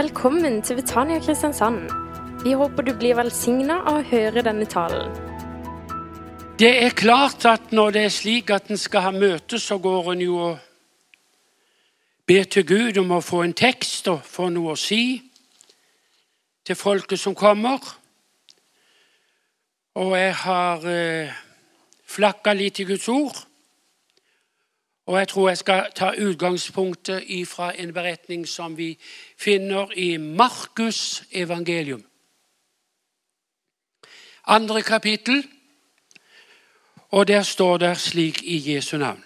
Velkommen til Betania Kristiansand. Vi håper du blir velsigna av å høre denne talen. Det er klart at når det er slik at en skal ha møte, så går en jo og ber til Gud om å få en tekst og få noe å si til folket som kommer. Og jeg har eh, flakka litt i Guds ord. Og jeg tror jeg skal ta utgangspunktet ifra en beretning som vi finner i Markus evangelium. Andre kapittel, og der står det slik i Jesu navn.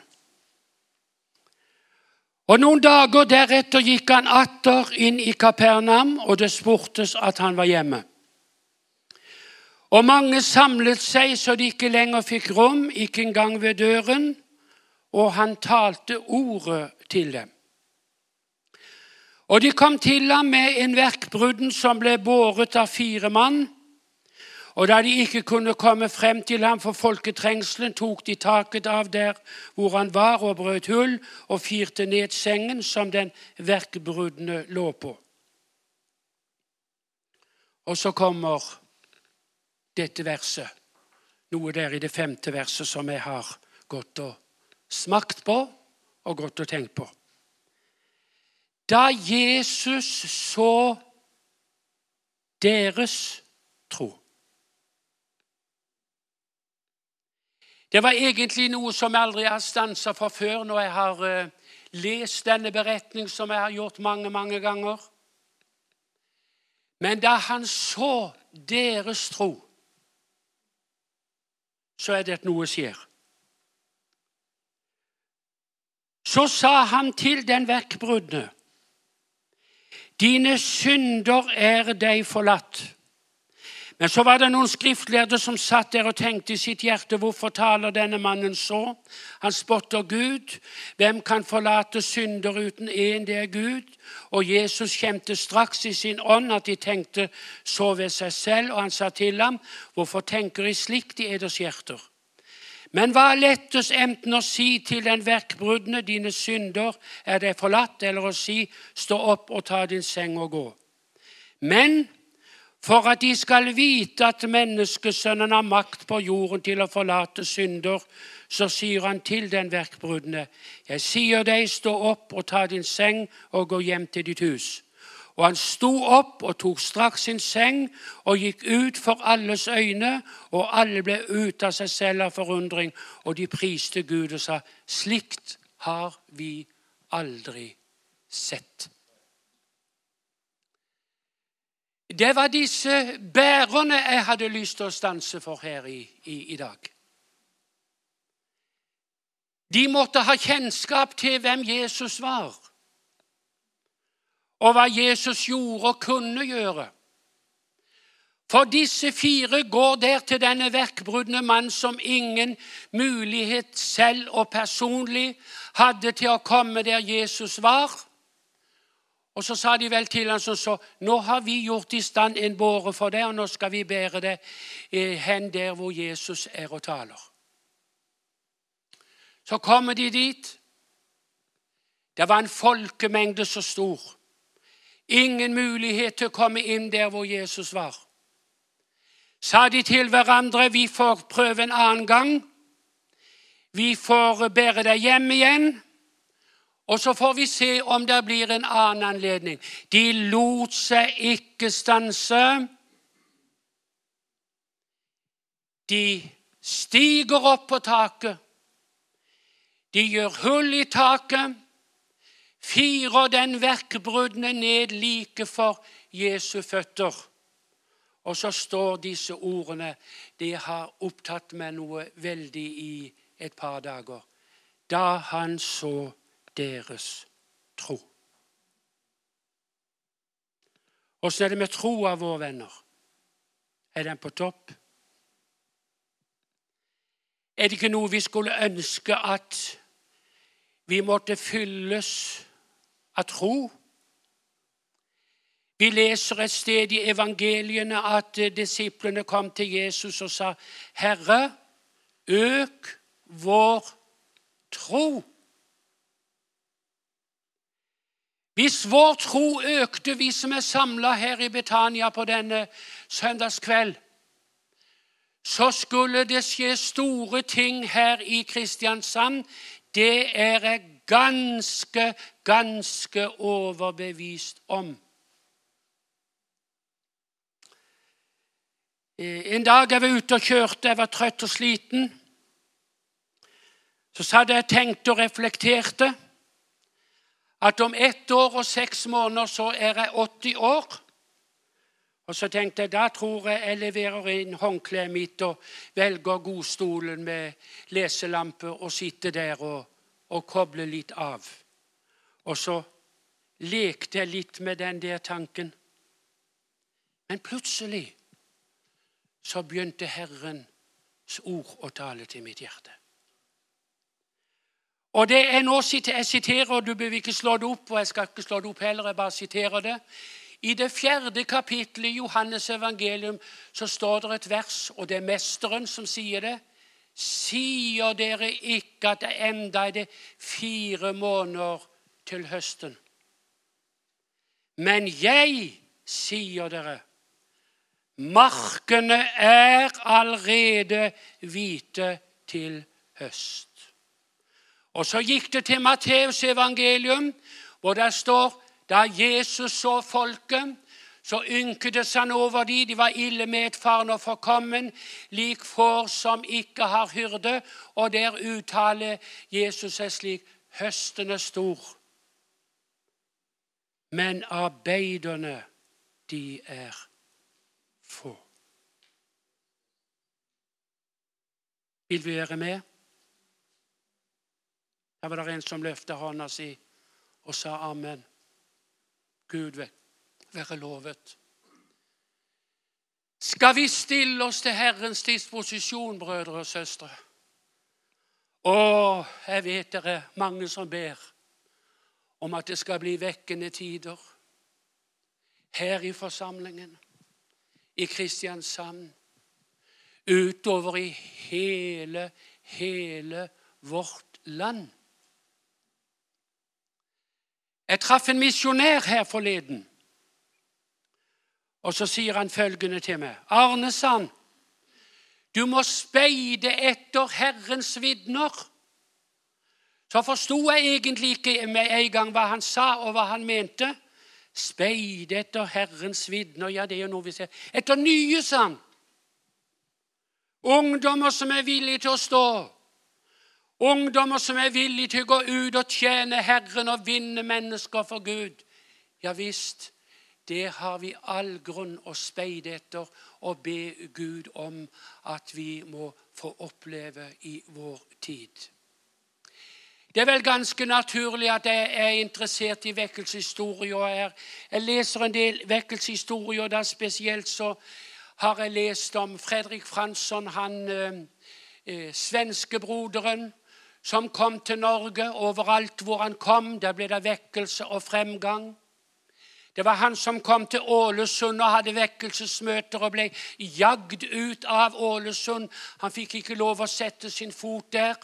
Og Noen dager deretter gikk han atter inn i Kapernaum, og det spurtes at han var hjemme. Og mange samlet seg så de ikke lenger fikk rom, ikke engang ved døren og han talte ordet til dem. Og de kom til ham med en verkbrudden som ble båret av fire mann. Og da de ikke kunne komme frem til ham for folketrengselen, tok de taket av der hvor han var, og brøt hull og firte ned sengen som den verkbruddene lå på. Og så kommer dette verset, noe der i det femte verset som jeg har gått og smakt på og gått og tenkt på. Da Jesus så deres tro Det var egentlig noe som jeg aldri har stansa for før når jeg har uh, lest denne beretning, som jeg har gjort mange, mange ganger. Men da han så deres tro, så er det at noe skjer. Så sa han til den vekkbrudne, dine synder er deg forlatt. Men så var det noen skriftlærde som satt der og tenkte i sitt hjerte hvorfor taler denne mannen så? Han spotter Gud. Hvem kan forlate synder uten én? Det er Gud. Og Jesus kjente straks i sin ånd at de tenkte så ved seg selv, og han sa til ham, hvorfor tenker de slikt i eders hjerter? Men hva er lettest enten å si til den verkbrudne dine synder er deg forlatt, eller å si stå opp og ta din seng og gå? Men for at de skal vite at menneskesønnen har makt på jorden til å forlate synder, så sier han til den verkbrudne, jeg sier deg, stå opp og ta din seng og gå hjem til ditt hus. Og han sto opp og tok straks sin seng og gikk ut for alles øyne, og alle ble ute av seg selv av forundring, og de priste Gud og sa:" Slikt har vi aldri sett. Det var disse bærerne jeg hadde lyst til å stanse for her i, i, i dag. De måtte ha kjennskap til hvem Jesus var og hva Jesus gjorde og kunne gjøre. For disse fire går der til denne verkbrudne mann som ingen mulighet selv og personlig hadde til å komme der Jesus var. Og så sa de vel til ham som så Nå har vi gjort i stand en båre for deg, og nå skal vi bære det eh, hen der hvor Jesus er og taler. Så kommer de dit. Det var en folkemengde så stor. Ingen mulighet til å komme inn der hvor Jesus var. Sa de til hverandre vi får prøve en annen gang. Vi får bære deg hjem igjen. Og så får vi se om det blir en annen anledning. De lot seg ikke stanse. De stiger opp på taket. De gjør hull i taket firer den verkbrudne ned like for Jesu føtter. Og så står disse ordene Det har opptatt meg noe veldig i et par dager. Da han så deres tro. Åssen er det med troa vår, venner? Er den på topp? Er det ikke noe vi skulle ønske at vi måtte fylles av tro. Vi leser et sted i evangeliene at disiplene kom til Jesus og sa, 'Herre, øk vår tro.' Hvis vår tro økte, vi som er samla her i Betania på denne søndagskveld, så skulle det skje store ting her i Kristiansand. Det er jeg ganske, ganske overbevist om. Eh, en dag jeg var ute og kjørte, jeg var trøtt og sliten. Så satt jeg tenkt og reflekterte at om ett år og seks måneder så er jeg 80 år. Og så tenkte jeg da tror jeg jeg leverer inn håndkleet mitt og velger godstolen med leselampe og sitter der og, og koble litt av. Og så lekte jeg litt med den der tanken. Men plutselig så begynte Herrens ord å tale til mitt hjerte. Og det er nå Jeg siterer, og du bør ikke slå det opp, og jeg skal ikke slå det opp heller, jeg bare siterer det. I det fjerde kapittelet i Johannes evangelium så står det et vers, og det er mesteren som sier det. Sier dere ikke at det enda er det fire måneder til høsten? Men jeg sier dere Markene er allerede hvite til høst. Og så gikk det til Matteus evangelium, hvor det står da Jesus så folket, så ynkedes han over de, de var ille medfarne og forkommen, lik får som ikke har hyrde. Og der uttaler Jesus seg slik høsten er stor, men arbeiderne, de er få. Vil vi være med? Her var det en som løftet hånda si og sa amen. Gud være lovet. Skal vi stille oss til Herrens disposisjon, brødre og søstre? Å, jeg vet det er mange som ber om at det skal bli vekkende tider her i forsamlingen i Kristiansand, utover i hele, hele vårt land. Jeg traff en misjonær her forleden. Og så sier han følgende til meg. Arne Sand, du må speide etter Herrens vitner. Så forsto jeg egentlig ikke med en gang hva han sa, og hva han mente. Speide etter Herrens vitner. Ja, det er jo noe vi ser. Etter nye, sa han. Ungdommer som er villige til å stå. Ungdommer som er villige til å gå ut og tjene Herren og vinne mennesker for Gud. Ja visst, det har vi all grunn å speide etter og be Gud om at vi må få oppleve i vår tid. Det er vel ganske naturlig at jeg er interessert i vekkelseshistorie. Jeg, leser en del vekkelseshistorie, og da spesielt så har jeg lest om Fredrik Fransson, han eh, eh, svenskebroderen som kom til Norge. Overalt hvor han kom, der ble det vekkelse og fremgang. Det var han som kom til Ålesund og hadde vekkelsesmøter og ble jagd ut av Ålesund. Han fikk ikke lov å sette sin fot der.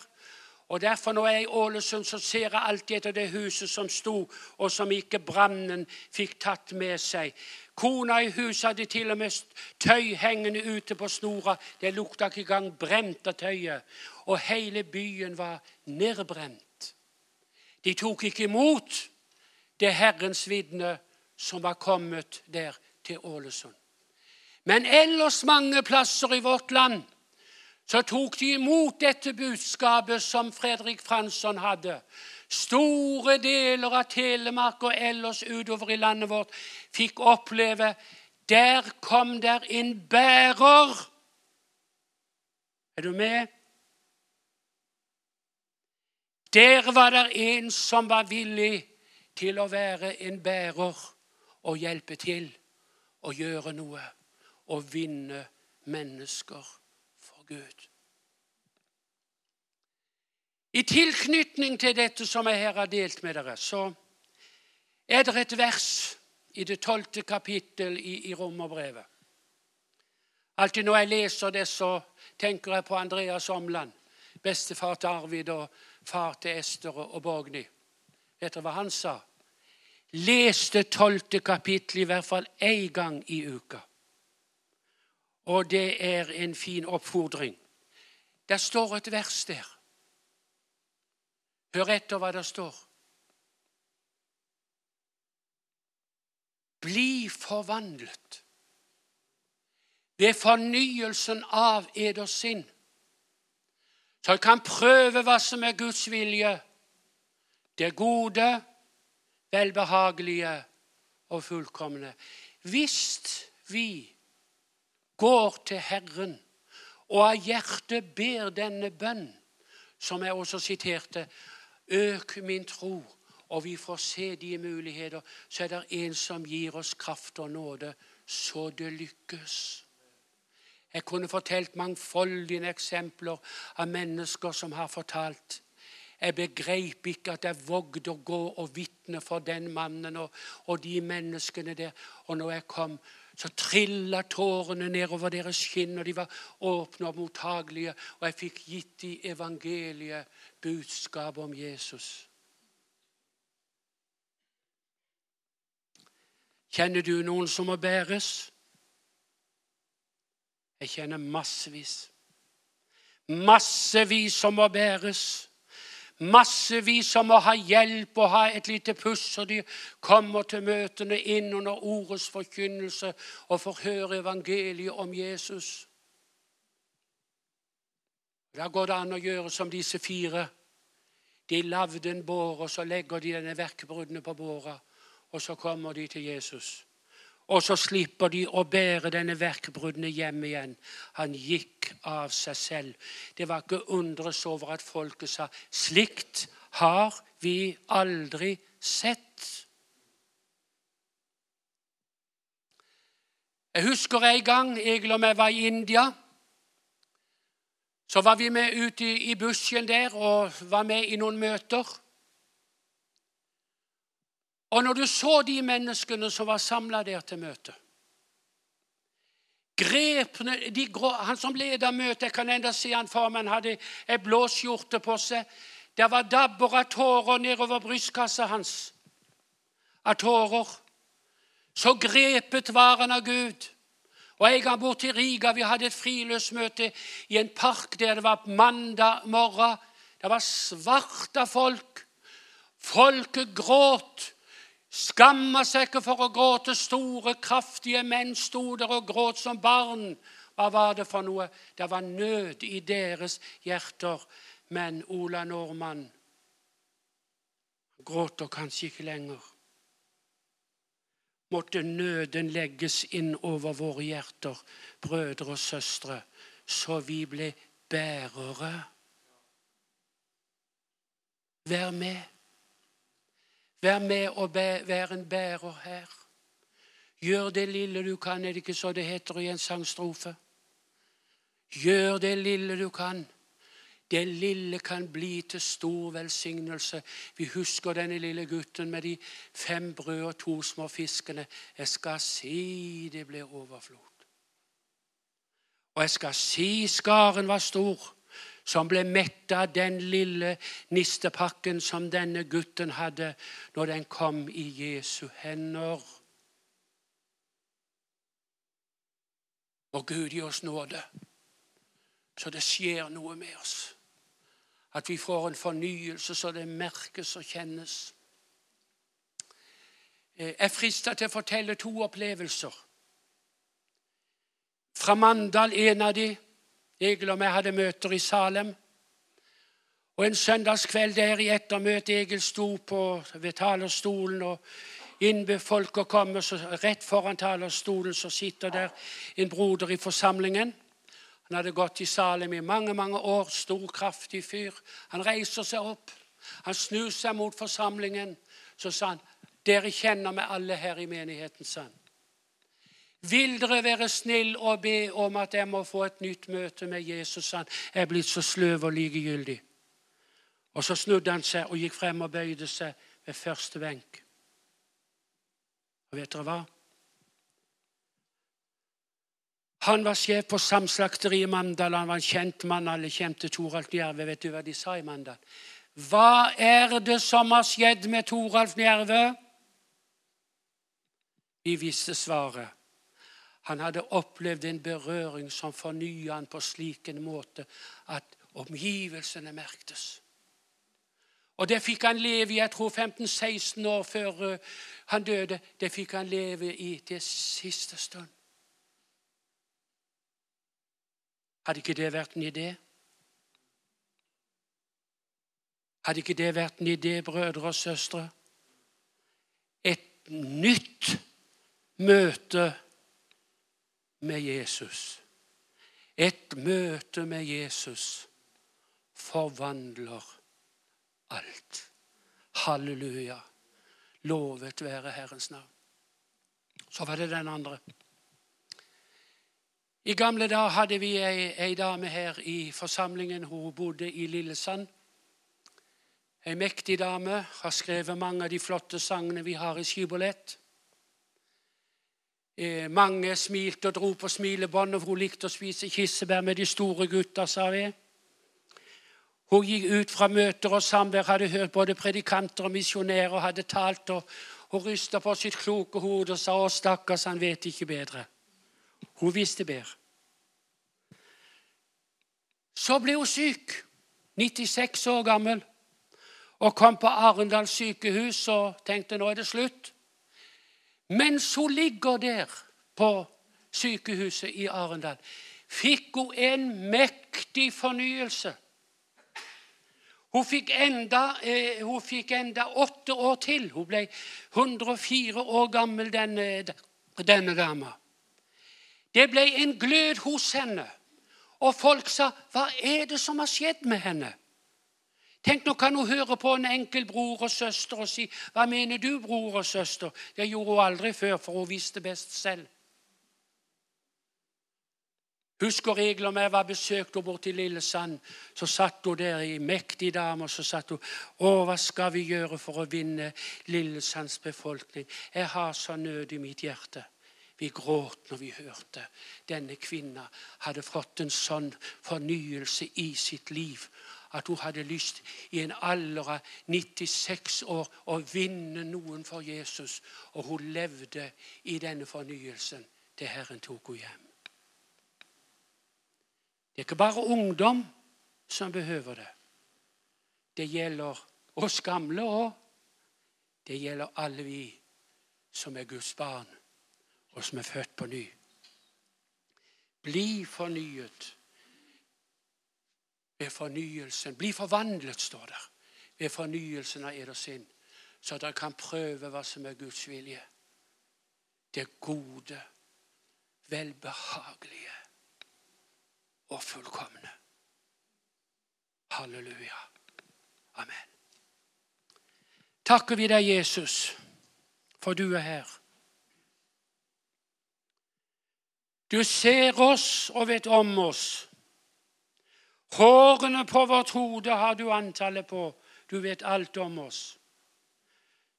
Og Derfor når jeg er i Ålesund, så ser jeg alltid etter det huset som sto, og som ikke brannen fikk tatt med seg. Kona i huset hadde til og med tøy hengende ute på snora. Det lukta ikke engang brent av tøyet. Og hele byen var nedbrent. De tok ikke imot det Herrens vitne som var kommet der til Ålesund. Men ellers mange plasser i vårt land så tok de imot dette budskapet som Fredrik Fransson hadde. Store deler av Telemark og ellers utover i landet vårt fikk oppleve der kom der en bærer. Er du med? Der var det en som var villig til å være en bærer og hjelpe til å gjøre noe og vinne mennesker for Gud. I tilknytning til dette som jeg her har delt med dere, så er det et vers i det tolvte kapittel i, i Romerbrevet. Alltid når jeg leser det, så tenker jeg på Andreas Omland, bestefar til Arvid og far til Ester og Borgny. Vet dere hva han sa? Leste tolvte kapittel i hvert fall én gang i uka. Og det er en fin oppfordring. Det står et vers der. Hør etter hva det står. Bli forvandlet ved fornyelsen av eders sinn, så jeg kan prøve hva som er Guds vilje, det gode, velbehagelige og fullkomne. Hvis vi går til Herren og av hjertet ber denne bønn, som jeg også siterte, øk min tro og vi får se de muligheter, så er det en som gir oss kraft og nåde, så det lykkes. Jeg kunne fortalt mangfoldige eksempler av mennesker som har fortalt. Jeg begrep ikke at jeg vågde å gå og vitne for den mannen og, og, de menneskene der. Og når jeg kom, så trilla tårene nedover deres kinn, og de var åpne og mottagelige. Og jeg fikk gitt de evangeliet, budskapet om Jesus. Kjenner du noen som må bæres? Jeg kjenner massevis. Massevis som må bæres. Massevis som må ha hjelp og ha et lite puss, så de kommer til møtene inn under ordets forkynnelse og får høre evangeliet om Jesus. Da går det an å gjøre som disse fire. De lagde en båre, og så legger de denne verkbruddene på båra og så kommer de til Jesus. Og så slipper de å bære denne verkbruddene hjem igjen. Han gikk av seg selv. Det var ikke undres over at folket sa slikt har vi aldri sett. Jeg husker en gang Egil og jeg var i India. Så var vi med ute i bushen der og var med i noen møter. Og når du så de menneskene som var samla der til møte Grepene de Han som leda møtet, jeg kan enda se han for han hadde ei blå skjorte på seg. Det var dabber av tårer nedover brystkassa hans. Av tårer. Så grepet var han av Gud. Og En gang bort til Riga vi hadde et friluftsmøte i en park der det var mandag morgen. Det var svarte folk. Folket gråt. Skamma seg ikke for å gråte. Store, kraftige menn sto der og gråt som barn. Hva var det for noe? Det var nød i deres hjerter. Men Ola Nordmann gråter kanskje ikke lenger. Måtte nøden legges inn over våre hjerter, brødre og søstre, så vi ble bærere. Vær med. Vær med og være en bærer her. Gjør det lille du kan, er det ikke så det heter i en sangstrofe? Gjør det lille du kan. Det lille kan bli til stor velsignelse. Vi husker denne lille gutten med de fem brød og to små fiskene. Jeg skal si det ble overflod. Og jeg skal si skaren var stor som ble mett av den lille nistepakken som denne gutten hadde når den kom i Jesu hender. Og Gud gi oss nåde, så det skjer noe med oss. At vi får en fornyelse så det merkes og kjennes. Jeg er frista til å fortelle to opplevelser. Fra Mandal, en av de, Egil og meg hadde møter i Salem. Og En søndagskveld der i ettermøtet Egil sto på, ved talerstolen og innbød folk å komme, så rett foran talerstolen så sitter der en broder i forsamlingen. Han hadde gått i Salem i mange mange år. Stor, kraftig fyr. Han reiser seg opp. Han snur seg mot forsamlingen. Så sa han, 'Dere kjenner meg alle her i menigheten', sa han. Vil dere være snill og be om at jeg må få et nytt møte med Jesus? Han er blitt så sløv og likegyldig. Og Så snudde han seg og gikk frem og bøyde seg ved første benk. Og vet dere hva? Han var sjef på Samslakteri i Mandal. Han var en kjent mann. Alle kjente Toralf Njerve. Vet du hva de sa i Mandal? Hva er det som har skjedd med Toralf Njerve? Vi visste svaret. Han hadde opplevd en berøring som fornya han på slik en måte at omgivelsene merktes. Og det fikk han leve i jeg tror 15-16 år før eh, han døde. Det fikk han leve i til siste stund. Hadde ikke det vært en idé? Hadde ikke det vært en idé, brødre og søstre? Et nytt møte med Jesus. Et møte med Jesus forvandler alt. Halleluja. Lovet være Herrens navn. Så var det den andre. I gamle dager hadde vi ei, ei dame her i forsamlingen. Hun bodde i Lillesand. Ei mektig dame. Har skrevet mange av de flotte sangene vi har i Skibolett. Eh, mange smilte og dro på smilebåndet, for hun likte å spise kirsebær med de store gutta, sa vi. Hun gikk ut fra møter og samvær, hadde hørt både predikanter og misjonærer og hadde talt. og Hun rysta på sitt kloke hode og sa 'Å, stakkars, han vet ikke bedre'. Hun visste bedre. Så ble hun syk, 96 år gammel, og kom på Arendal sykehus og tenkte nå er det slutt. Mens hun ligger der på sykehuset i Arendal, fikk hun en mektig fornyelse. Hun fikk, enda, eh, hun fikk enda åtte år til. Hun ble 104 år gammel, denne, denne dama. Det ble en glød hos henne. Og folk sa, 'Hva er det som har skjedd med henne?' Tenk, Nå kan hun høre på en enkel bror og søster og si, 'Hva mener du, bror og søster?' Det gjorde hun aldri før, for hun visste best selv. Husker regler om jeg var besøkt henne borte i Lillesand. Så satt hun der i mektig dame og så satt hun Å, hva skal vi gjøre for å vinne Lillesands befolkning? Jeg har så nød i mitt hjerte. Vi gråt når vi hørte denne kvinna hadde fått en sånn fornyelse i sitt liv at hun hadde lyst i en alder av 96 år å vinne noen for Jesus. Og hun levde i denne fornyelsen til Herren tok henne hjem. Det er ikke bare ungdom som behøver det. Det gjelder oss gamle òg. Det gjelder alle vi som er Guds barn, og som er født på ny. Bli fornyet ved fornyelsen. Bli forvandlet, står der, ved fornyelsen av eder sinn, så dere kan prøve hva som er Guds vilje. Det gode, velbehagelige og fullkomne. Halleluja. Amen. Takker vi deg, Jesus, for du er her. Du ser oss og vet om oss. Hårene på vårt hode har du antallet på. Du vet alt om oss.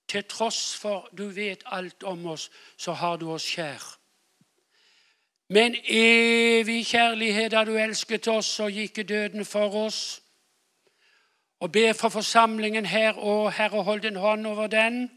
Til tross for du vet alt om oss, så har du oss kjær. Med en evig kjærlighet har du elsket oss og gikk i døden for oss. Og be for forsamlingen her, og Herre, hold din hånd over den.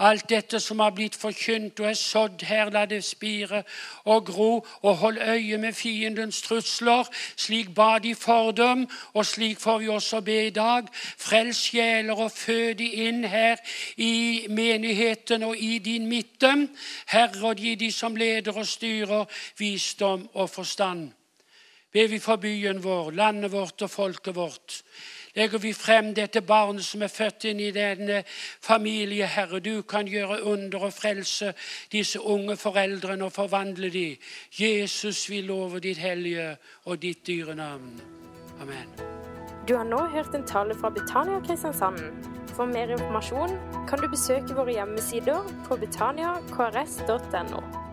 Alt dette som har blitt forkynt og er sådd her, la det spire og gro, og hold øye med fiendens trusler. Slik ba de for dem, og slik får vi også be i dag. Frels sjeler og fø de inn her i menigheten og i din midte. Herre, og gi de som leder og styrer, visdom og forstand. Be vi for byen vår, landet vårt og folket vårt legger vi frem dette barnet som er født inn i denne familie, Herre. Du kan gjøre under og frelse disse unge foreldrene og forvandle dem. Jesus, vi lover ditt hellige og ditt dyre navn. Amen. Du har nå hørt en tale fra Betania Kristiansand. For mer informasjon kan du besøke våre hjemmesider på betaniakrs.no.